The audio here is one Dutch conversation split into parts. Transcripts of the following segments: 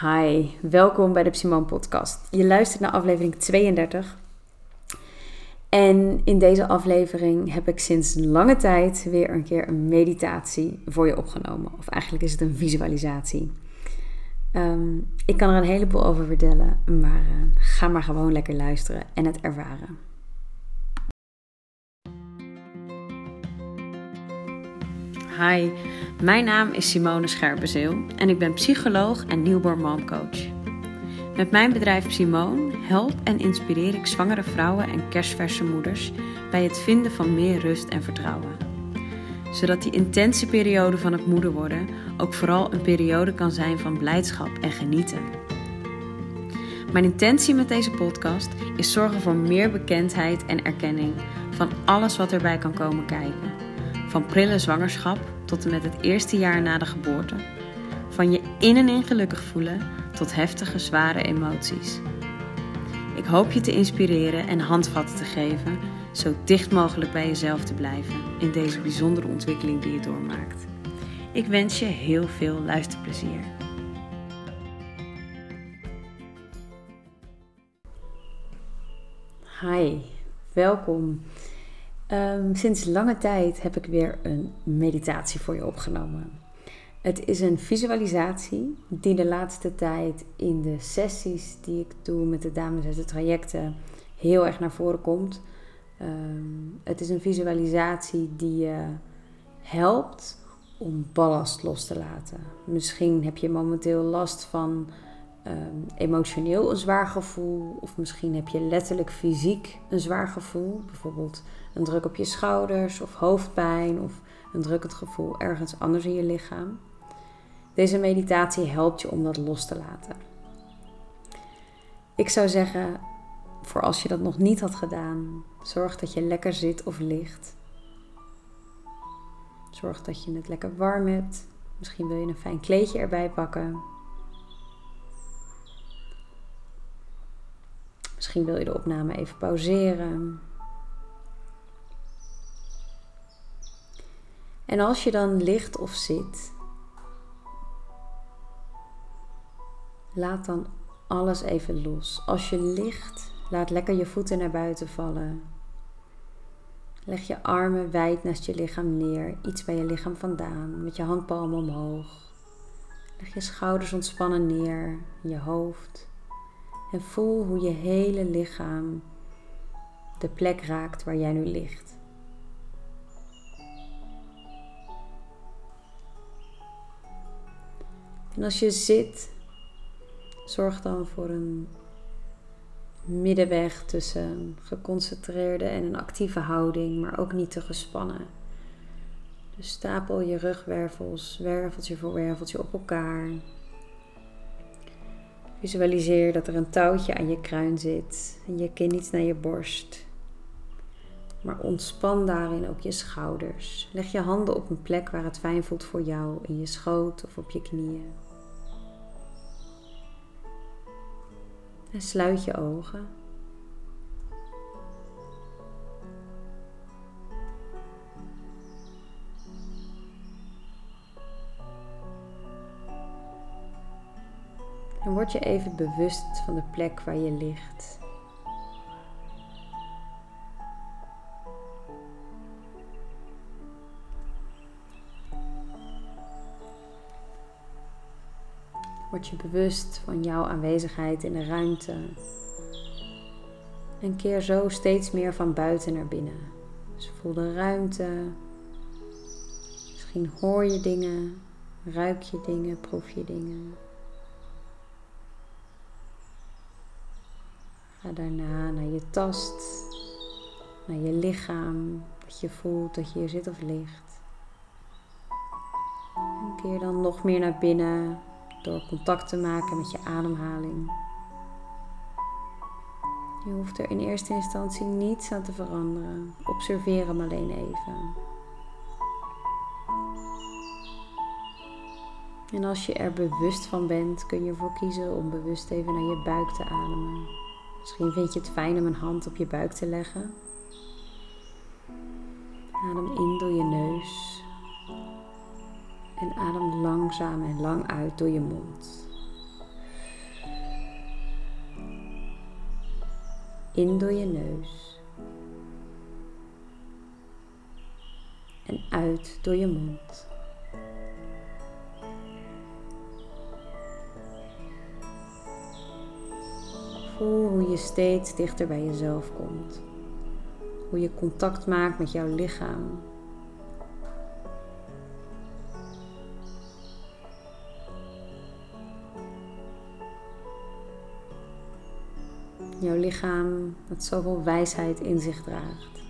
Hi, welkom bij de Simone Podcast. Je luistert naar aflevering 32. En in deze aflevering heb ik sinds lange tijd weer een keer een meditatie voor je opgenomen. Of eigenlijk is het een visualisatie. Ehm, ik kan er een heleboel over vertellen, maar uh, ga maar gewoon lekker luisteren en het ervaren. Hi, mijn naam is Simone Scherpenzeel en ik ben psycholoog en newborn momcoach. Met mijn bedrijf Simone help en inspireer ik zwangere vrouwen en kerstverse moeders bij het vinden van meer rust en vertrouwen. Zodat die intense periode van het moeder worden ook vooral een periode kan zijn van blijdschap en genieten. Mijn intentie met deze podcast is zorgen voor meer bekendheid en erkenning van alles wat erbij kan komen kijken. Van prille zwangerschap tot en met het eerste jaar na de geboorte. Van je in en in gelukkig voelen tot heftige, zware emoties. Ik hoop je te inspireren en handvatten te geven, zo dicht mogelijk bij jezelf te blijven in deze bijzondere ontwikkeling die je doormaakt. Ik wens je heel veel luisterplezier. Hi, welkom. Um, sinds lange tijd heb ik weer een meditatie voor je opgenomen. Het is een visualisatie die de laatste tijd in de sessies die ik doe met de dames uit de trajecten heel erg naar voren komt. Um, het is een visualisatie die je helpt om ballast los te laten. Misschien heb je momenteel last van um, emotioneel een zwaar gevoel, of misschien heb je letterlijk fysiek een zwaar gevoel, bijvoorbeeld een druk op je schouders of hoofdpijn of een drukkend gevoel ergens anders in je lichaam. Deze meditatie helpt je om dat los te laten. Ik zou zeggen, voor als je dat nog niet had gedaan, zorg dat je lekker zit of ligt. Zorg dat je het lekker warm hebt. Misschien wil je een fijn kleedje erbij pakken. Misschien wil je de opname even pauzeren. En als je dan ligt of zit, laat dan alles even los. Als je ligt, laat lekker je voeten naar buiten vallen. Leg je armen wijd naast je lichaam neer, iets bij je lichaam vandaan, met je handpalmen omhoog. Leg je schouders ontspannen neer, je hoofd. En voel hoe je hele lichaam de plek raakt waar jij nu ligt. En als je zit, zorg dan voor een middenweg tussen geconcentreerde en een actieve houding, maar ook niet te gespannen. Dus stapel je rugwervels, werveltje voor werveltje op elkaar. Visualiseer dat er een touwtje aan je kruin zit en je kin iets naar je borst. Maar ontspan daarin ook je schouders. Leg je handen op een plek waar het fijn voelt voor jou, in je schoot of op je knieën. En sluit je ogen. En word je even bewust van de plek waar je ligt. Word je bewust van jouw aanwezigheid in de ruimte. En keer zo steeds meer van buiten naar binnen. Dus voel de ruimte. Misschien hoor je dingen, ruik je dingen, proef je dingen. Ga daarna naar je tast, naar je lichaam, dat je voelt dat je hier zit of ligt. En keer dan nog meer naar binnen door contact te maken met je ademhaling. Je hoeft er in eerste instantie niets aan te veranderen. Observeer hem alleen even. En als je er bewust van bent, kun je ervoor kiezen om bewust even naar je buik te ademen. Misschien vind je het fijn om een hand op je buik te leggen. Adem in door je neus. En adem langzaam en lang uit door je mond. In door je neus. En uit door je mond. Voel hoe je steeds dichter bij jezelf komt. Hoe je contact maakt met jouw lichaam. Jouw lichaam dat zoveel wijsheid in zich draagt.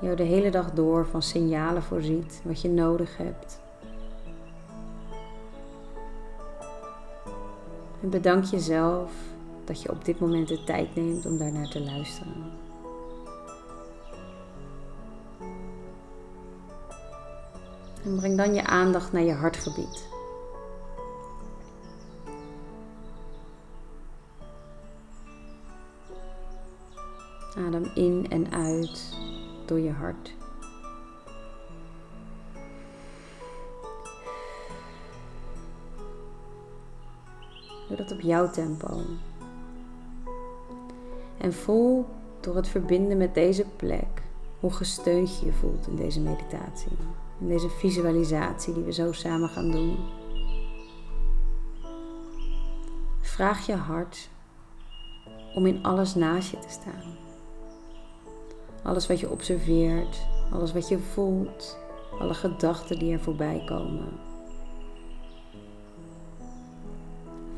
Jou de hele dag door van signalen voorziet wat je nodig hebt. En bedank jezelf dat je op dit moment de tijd neemt om daarnaar te luisteren. En breng dan je aandacht naar je hartgebied. Adem in en uit door je hart. Doe dat op jouw tempo. En voel door het verbinden met deze plek hoe gesteund je je voelt in deze meditatie. In deze visualisatie die we zo samen gaan doen. Vraag je hart om in alles naast je te staan. Alles wat je observeert, alles wat je voelt, alle gedachten die er voorbij komen.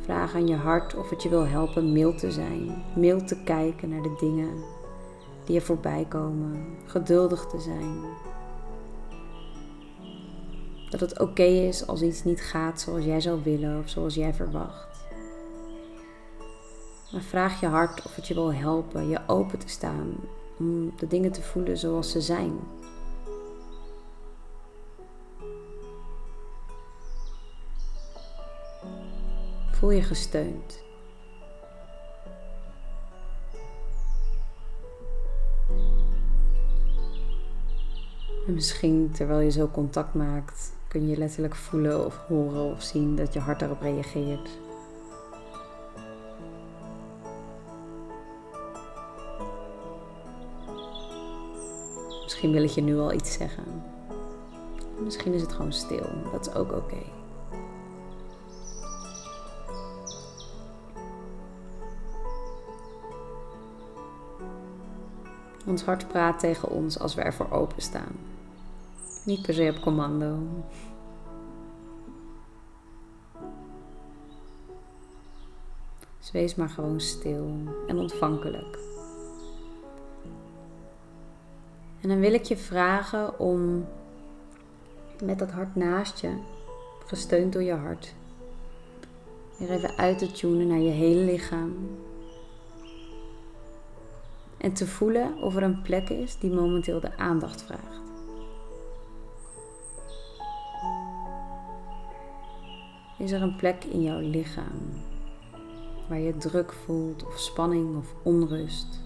Vraag aan je hart of het je wil helpen mild te zijn, mild te kijken naar de dingen die er voorbij komen, geduldig te zijn. Dat het oké is als iets niet gaat zoals jij zou willen of zoals jij verwacht. Maar vraag je hart of het je wil helpen je open te staan om de dingen te voelen zoals ze zijn. Voel je gesteund. En misschien terwijl je zo contact maakt, kun je letterlijk voelen of horen of zien dat je hart daarop reageert. Misschien wil ik je nu al iets zeggen. Misschien is het gewoon stil. Dat is ook oké. Ons hart praat tegen ons als we ervoor openstaan. Niet per se op commando. Dus wees maar gewoon stil en ontvankelijk. En dan wil ik je vragen om met dat hart naast je, gesteund door je hart, weer even uit te tunen naar je hele lichaam. En te voelen of er een plek is die momenteel de aandacht vraagt. Is er een plek in jouw lichaam waar je druk voelt of spanning of onrust?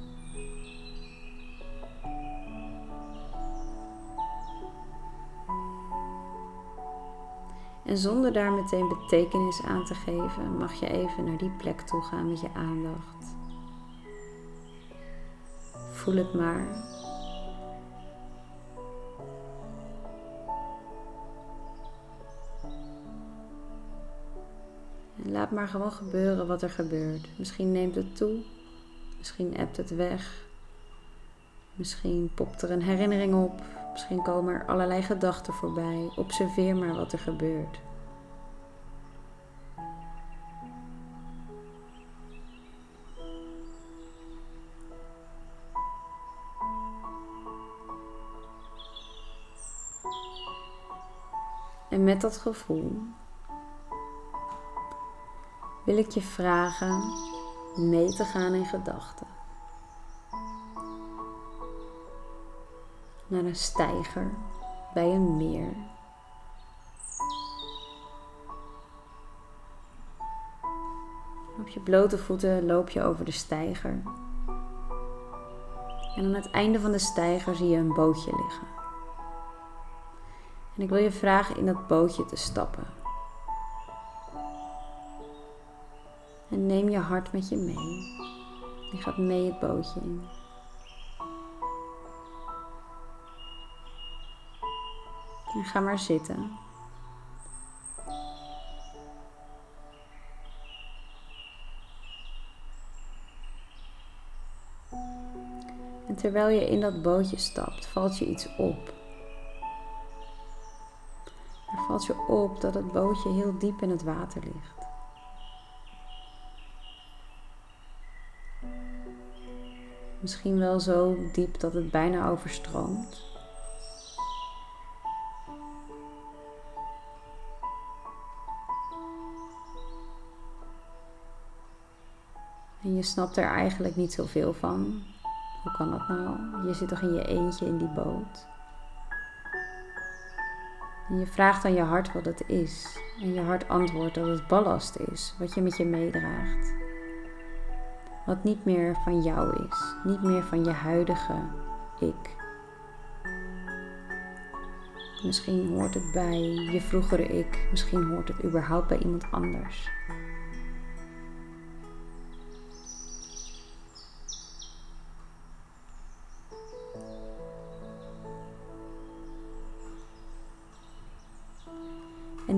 En zonder daar meteen betekenis aan te geven, mag je even naar die plek toe gaan met je aandacht. Voel het maar. Laat maar gewoon gebeuren wat er gebeurt. Misschien neemt het toe, misschien ebt het weg, misschien popt er een herinnering op, Misschien komen er allerlei gedachten voorbij. Observeer maar wat er gebeurt. Met dat gevoel wil ik je vragen mee te gaan in gedachten. naar een steiger bij een meer. Op je blote voeten loop je over de steiger. En aan het einde van de steiger zie je een bootje liggen. En ik wil je vragen in dat bootje te stappen. En neem je hart met je mee. Je gaat mee het bootje in. En ga maar zitten. En terwijl je in dat bootje stapt, valt je iets op. Valt je op dat het bootje heel diep in het water ligt. Misschien wel zo diep dat het bijna overstroomt. En je snapt er eigenlijk niet zoveel van. Hoe kan dat nou? Je zit toch in je eentje in die boot. Je vraagt aan je hart wat het is. En je hart antwoordt dat het ballast is, wat je met je meedraagt. Wat niet meer van jou is, niet meer van je huidige ik. Misschien hoort het bij je vroegere ik, misschien hoort het überhaupt bij iemand anders.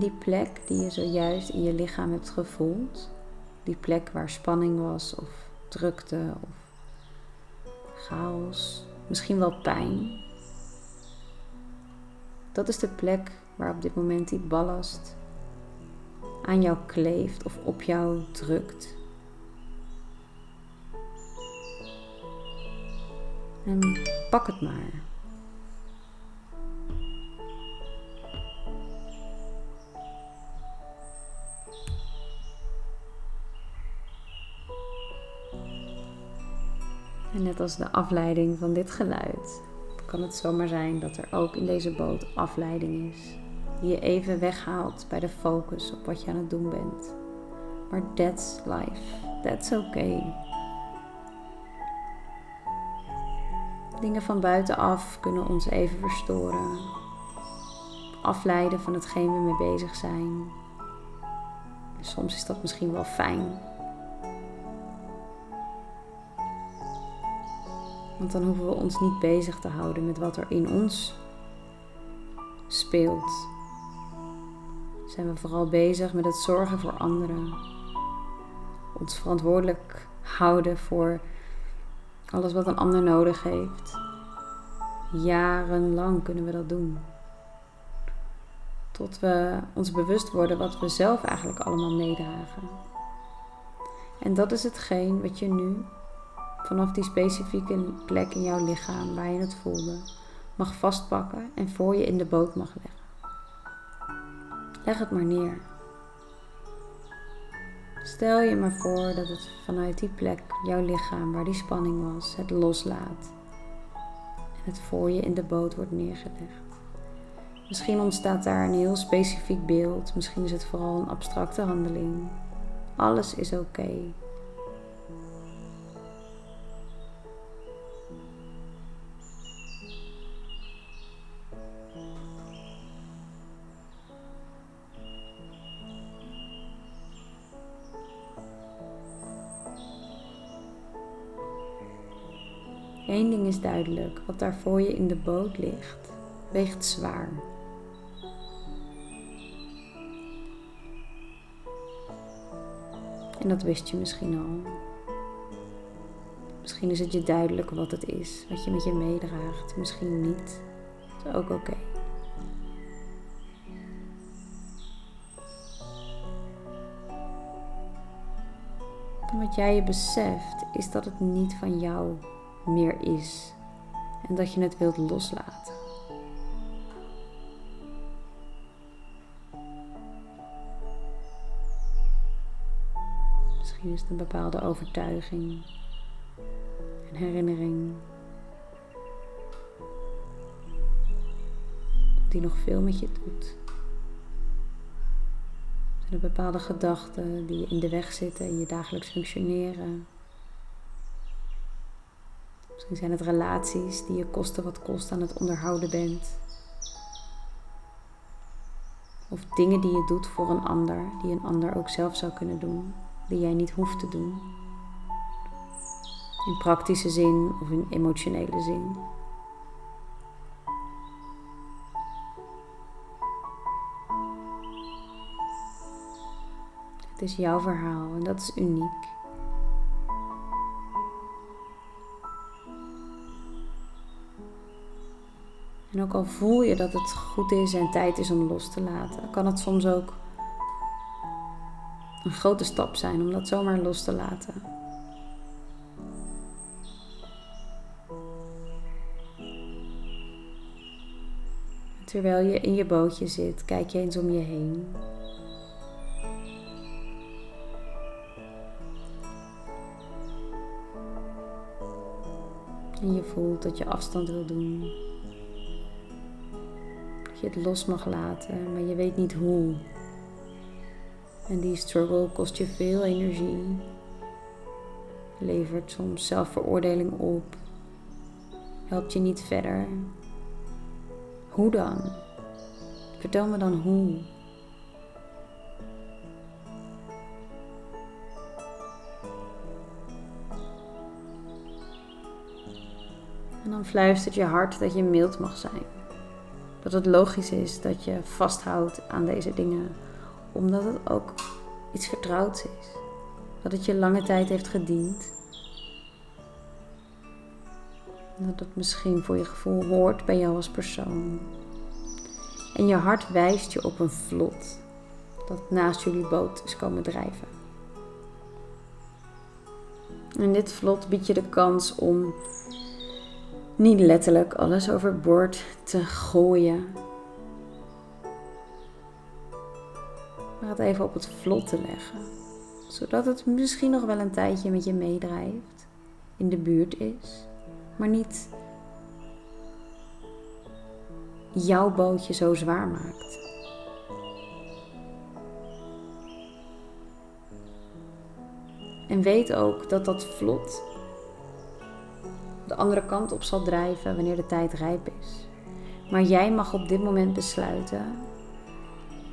Die plek die je zojuist in je lichaam hebt gevoeld, die plek waar spanning was of drukte of chaos, misschien wel pijn. Dat is de plek waar op dit moment die ballast aan jou kleeft of op jou drukt. En pak het maar. En net als de afleiding van dit geluid, kan het zomaar zijn dat er ook in deze boot afleiding is. Die je even weghaalt bij de focus op wat je aan het doen bent. Maar that's life. That's okay. Dingen van buitenaf kunnen ons even verstoren. Afleiden van hetgeen we mee bezig zijn. Soms is dat misschien wel fijn. Want dan hoeven we ons niet bezig te houden met wat er in ons speelt. Zijn we vooral bezig met het zorgen voor anderen. Ons verantwoordelijk houden voor alles wat een ander nodig heeft. Jarenlang kunnen we dat doen. Tot we ons bewust worden wat we zelf eigenlijk allemaal meedragen. En dat is hetgeen wat je nu vanaf die specifieke plek in jouw lichaam waar je het voelde, mag vastpakken en voor je in de boot mag leggen. Leg het maar neer. Stel je maar voor dat het vanuit die plek, jouw lichaam waar die spanning was, het loslaat en het voor je in de boot wordt neergelegd. Misschien ontstaat daar een heel specifiek beeld, misschien is het vooral een abstracte handeling. Alles is oké. Duidelijk: wat daar voor je in de boot ligt, weegt zwaar. En dat wist je misschien al. Misschien is het je duidelijk wat het is, wat je met je meedraagt. Misschien niet. Dat is ook oké. En wat jij je beseft, is dat het niet van jou meer is en dat je het wilt loslaten. Misschien is het een bepaalde overtuiging, een herinnering die nog veel met je doet. Zijn er bepaalde gedachten die je in de weg zitten in je dagelijks functioneren? Misschien zijn het relaties die je kosten wat kost aan het onderhouden bent. Of dingen die je doet voor een ander, die een ander ook zelf zou kunnen doen, die jij niet hoeft te doen. In praktische zin of in emotionele zin. Het is jouw verhaal en dat is uniek. En ook al voel je dat het goed is en tijd is om los te laten, kan het soms ook een grote stap zijn om dat zomaar los te laten. Terwijl je in je bootje zit, kijk je eens om je heen. En je voelt dat je afstand wil doen. Dat je het los mag laten, maar je weet niet hoe. En die struggle kost je veel energie. Levert soms zelfveroordeling op. Helpt je niet verder. Hoe dan? Vertel me dan hoe. En dan fluistert je hart dat je mild mag zijn. Dat het logisch is dat je vasthoudt aan deze dingen, omdat het ook iets vertrouwds is. Dat het je lange tijd heeft gediend. Dat het misschien voor je gevoel hoort bij jou als persoon. En je hart wijst je op een vlot dat naast jullie boot is komen drijven. En dit vlot biedt je de kans om niet letterlijk alles overboord te gooien. Maar het even op het vlot te leggen. Zodat het misschien nog wel een tijdje met je meedrijft. In de buurt is. Maar niet jouw bootje zo zwaar maakt. En weet ook dat dat vlot andere kant op zal drijven wanneer de tijd rijp is. Maar jij mag op dit moment besluiten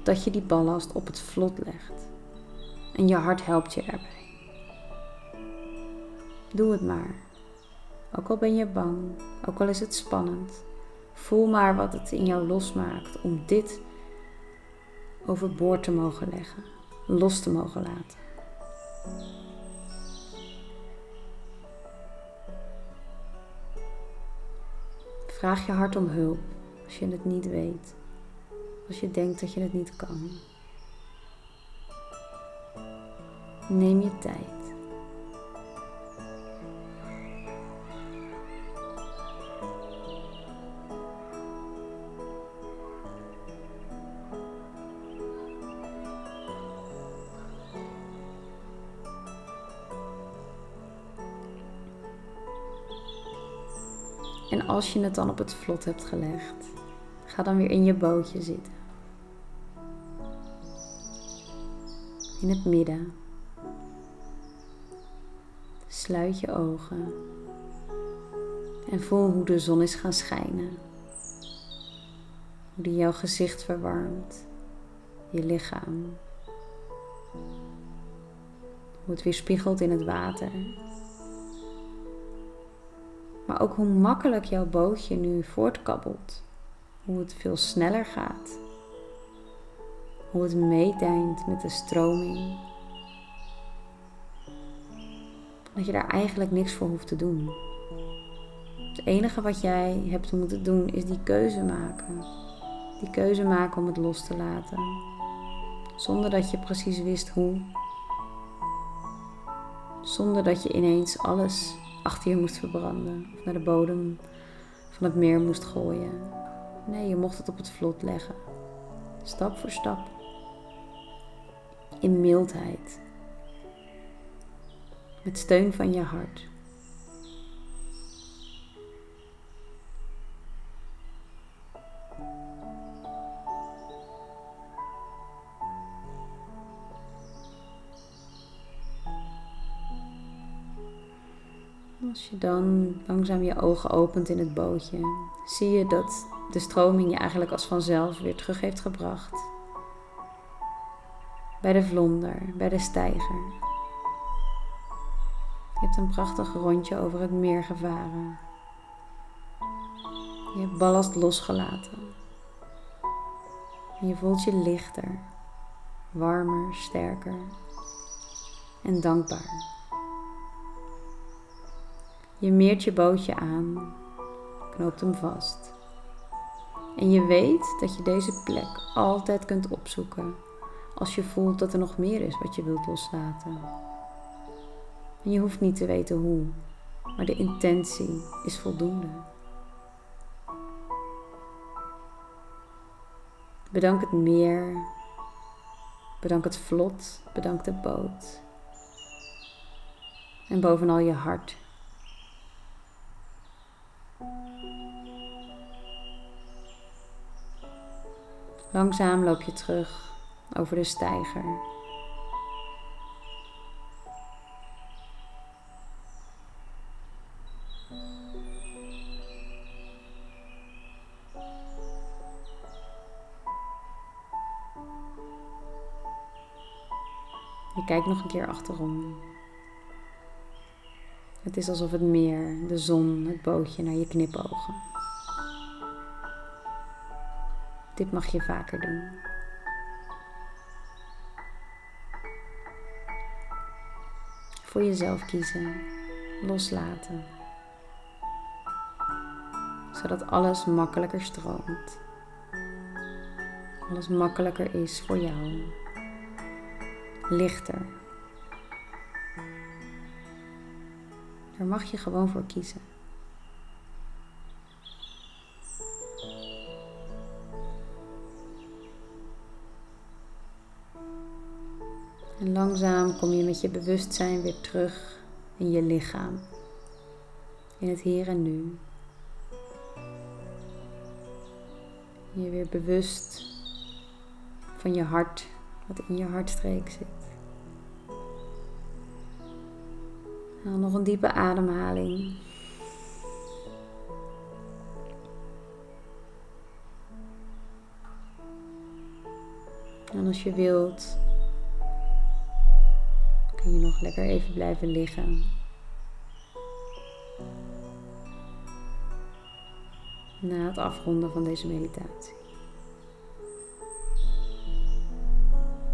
dat je die ballast op het vlot legt. En je hart helpt je daarbij. Doe het maar. Ook al ben je bang, ook al is het spannend. Voel maar wat het in jou losmaakt om dit overboord te mogen leggen, los te mogen laten. Vraag je hart om hulp als je het niet weet, als je denkt dat je het niet kan. Neem je tijd. Als je het dan op het vlot hebt gelegd, ga dan weer in je bootje zitten. In het midden. Sluit je ogen en voel hoe de zon is gaan schijnen. Hoe die jouw gezicht verwarmt, je lichaam. Hoe het weer spiegelt in het water maar ook hoe makkelijk jouw bootje nu voortkabbelt. Hoe het veel sneller gaat. Hoe het meedijnt met de stroming. Dat je daar eigenlijk niks voor hoeft te doen. Het enige wat jij hebt moeten doen is die keuze maken. Die keuze maken om het los te laten. Zonder dat je precies wist hoe. Zonder dat je ineens alles achter je moest verbranden of naar de bodem van het meer moest gooien. Nee, je mocht het op het vlot leggen. Stap voor stap. In mildheid. Met steun van je hart. Als je dan langzaam je ogen opent in het bootje, zie je dat de stroming je eigenlijk als vanzelf weer terug heeft gebracht. Bij de vlonder, bij de steiger. Je hebt een prachtig rondje over het meer gevaren. Je hebt ballast losgelaten. En je voelt je lichter, warmer, sterker en dankbaar. Je meert je bootje aan, knoopt hem vast. En je weet dat je deze plek altijd kunt opzoeken als je voelt dat er nog meer is wat je wilt loslaten. En je hoeft niet te weten hoe, maar de intentie is voldoende. Bedank het meer, bedank het vlot, bedank de boot. En bovenal je hart Langzaam loop je terug over de steiger. Je kijkt nog een keer achterom. Het is alsof het meer, de zon, het bootje naar je knipogen. Dit mag je vaker doen. Voor jezelf kiezen, loslaten, zodat alles makkelijker stroomt. Alles makkelijker is voor jou. Lichter. Daar mag je gewoon voor kiezen. Langzaam kom je met je bewustzijn weer terug in je lichaam. In het hier en nu. Je weer bewust van je hart, wat in je hartstreek zit. Haal nog een diepe ademhaling. En als je wilt, je nog lekker even blijven liggen. Na het afronden van deze meditatie.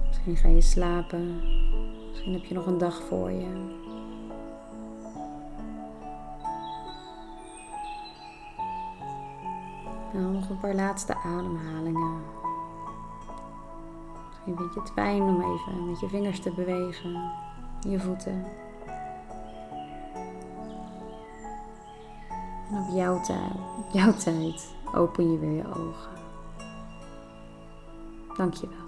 Misschien ga je slapen. Misschien heb je nog een dag voor je. Nou, nog een paar laatste ademhalingen. Misschien vind je het fijn om even met je vingers te bewegen je voeten. En op jouw, jouw tijd open je weer je ogen. Dankjewel.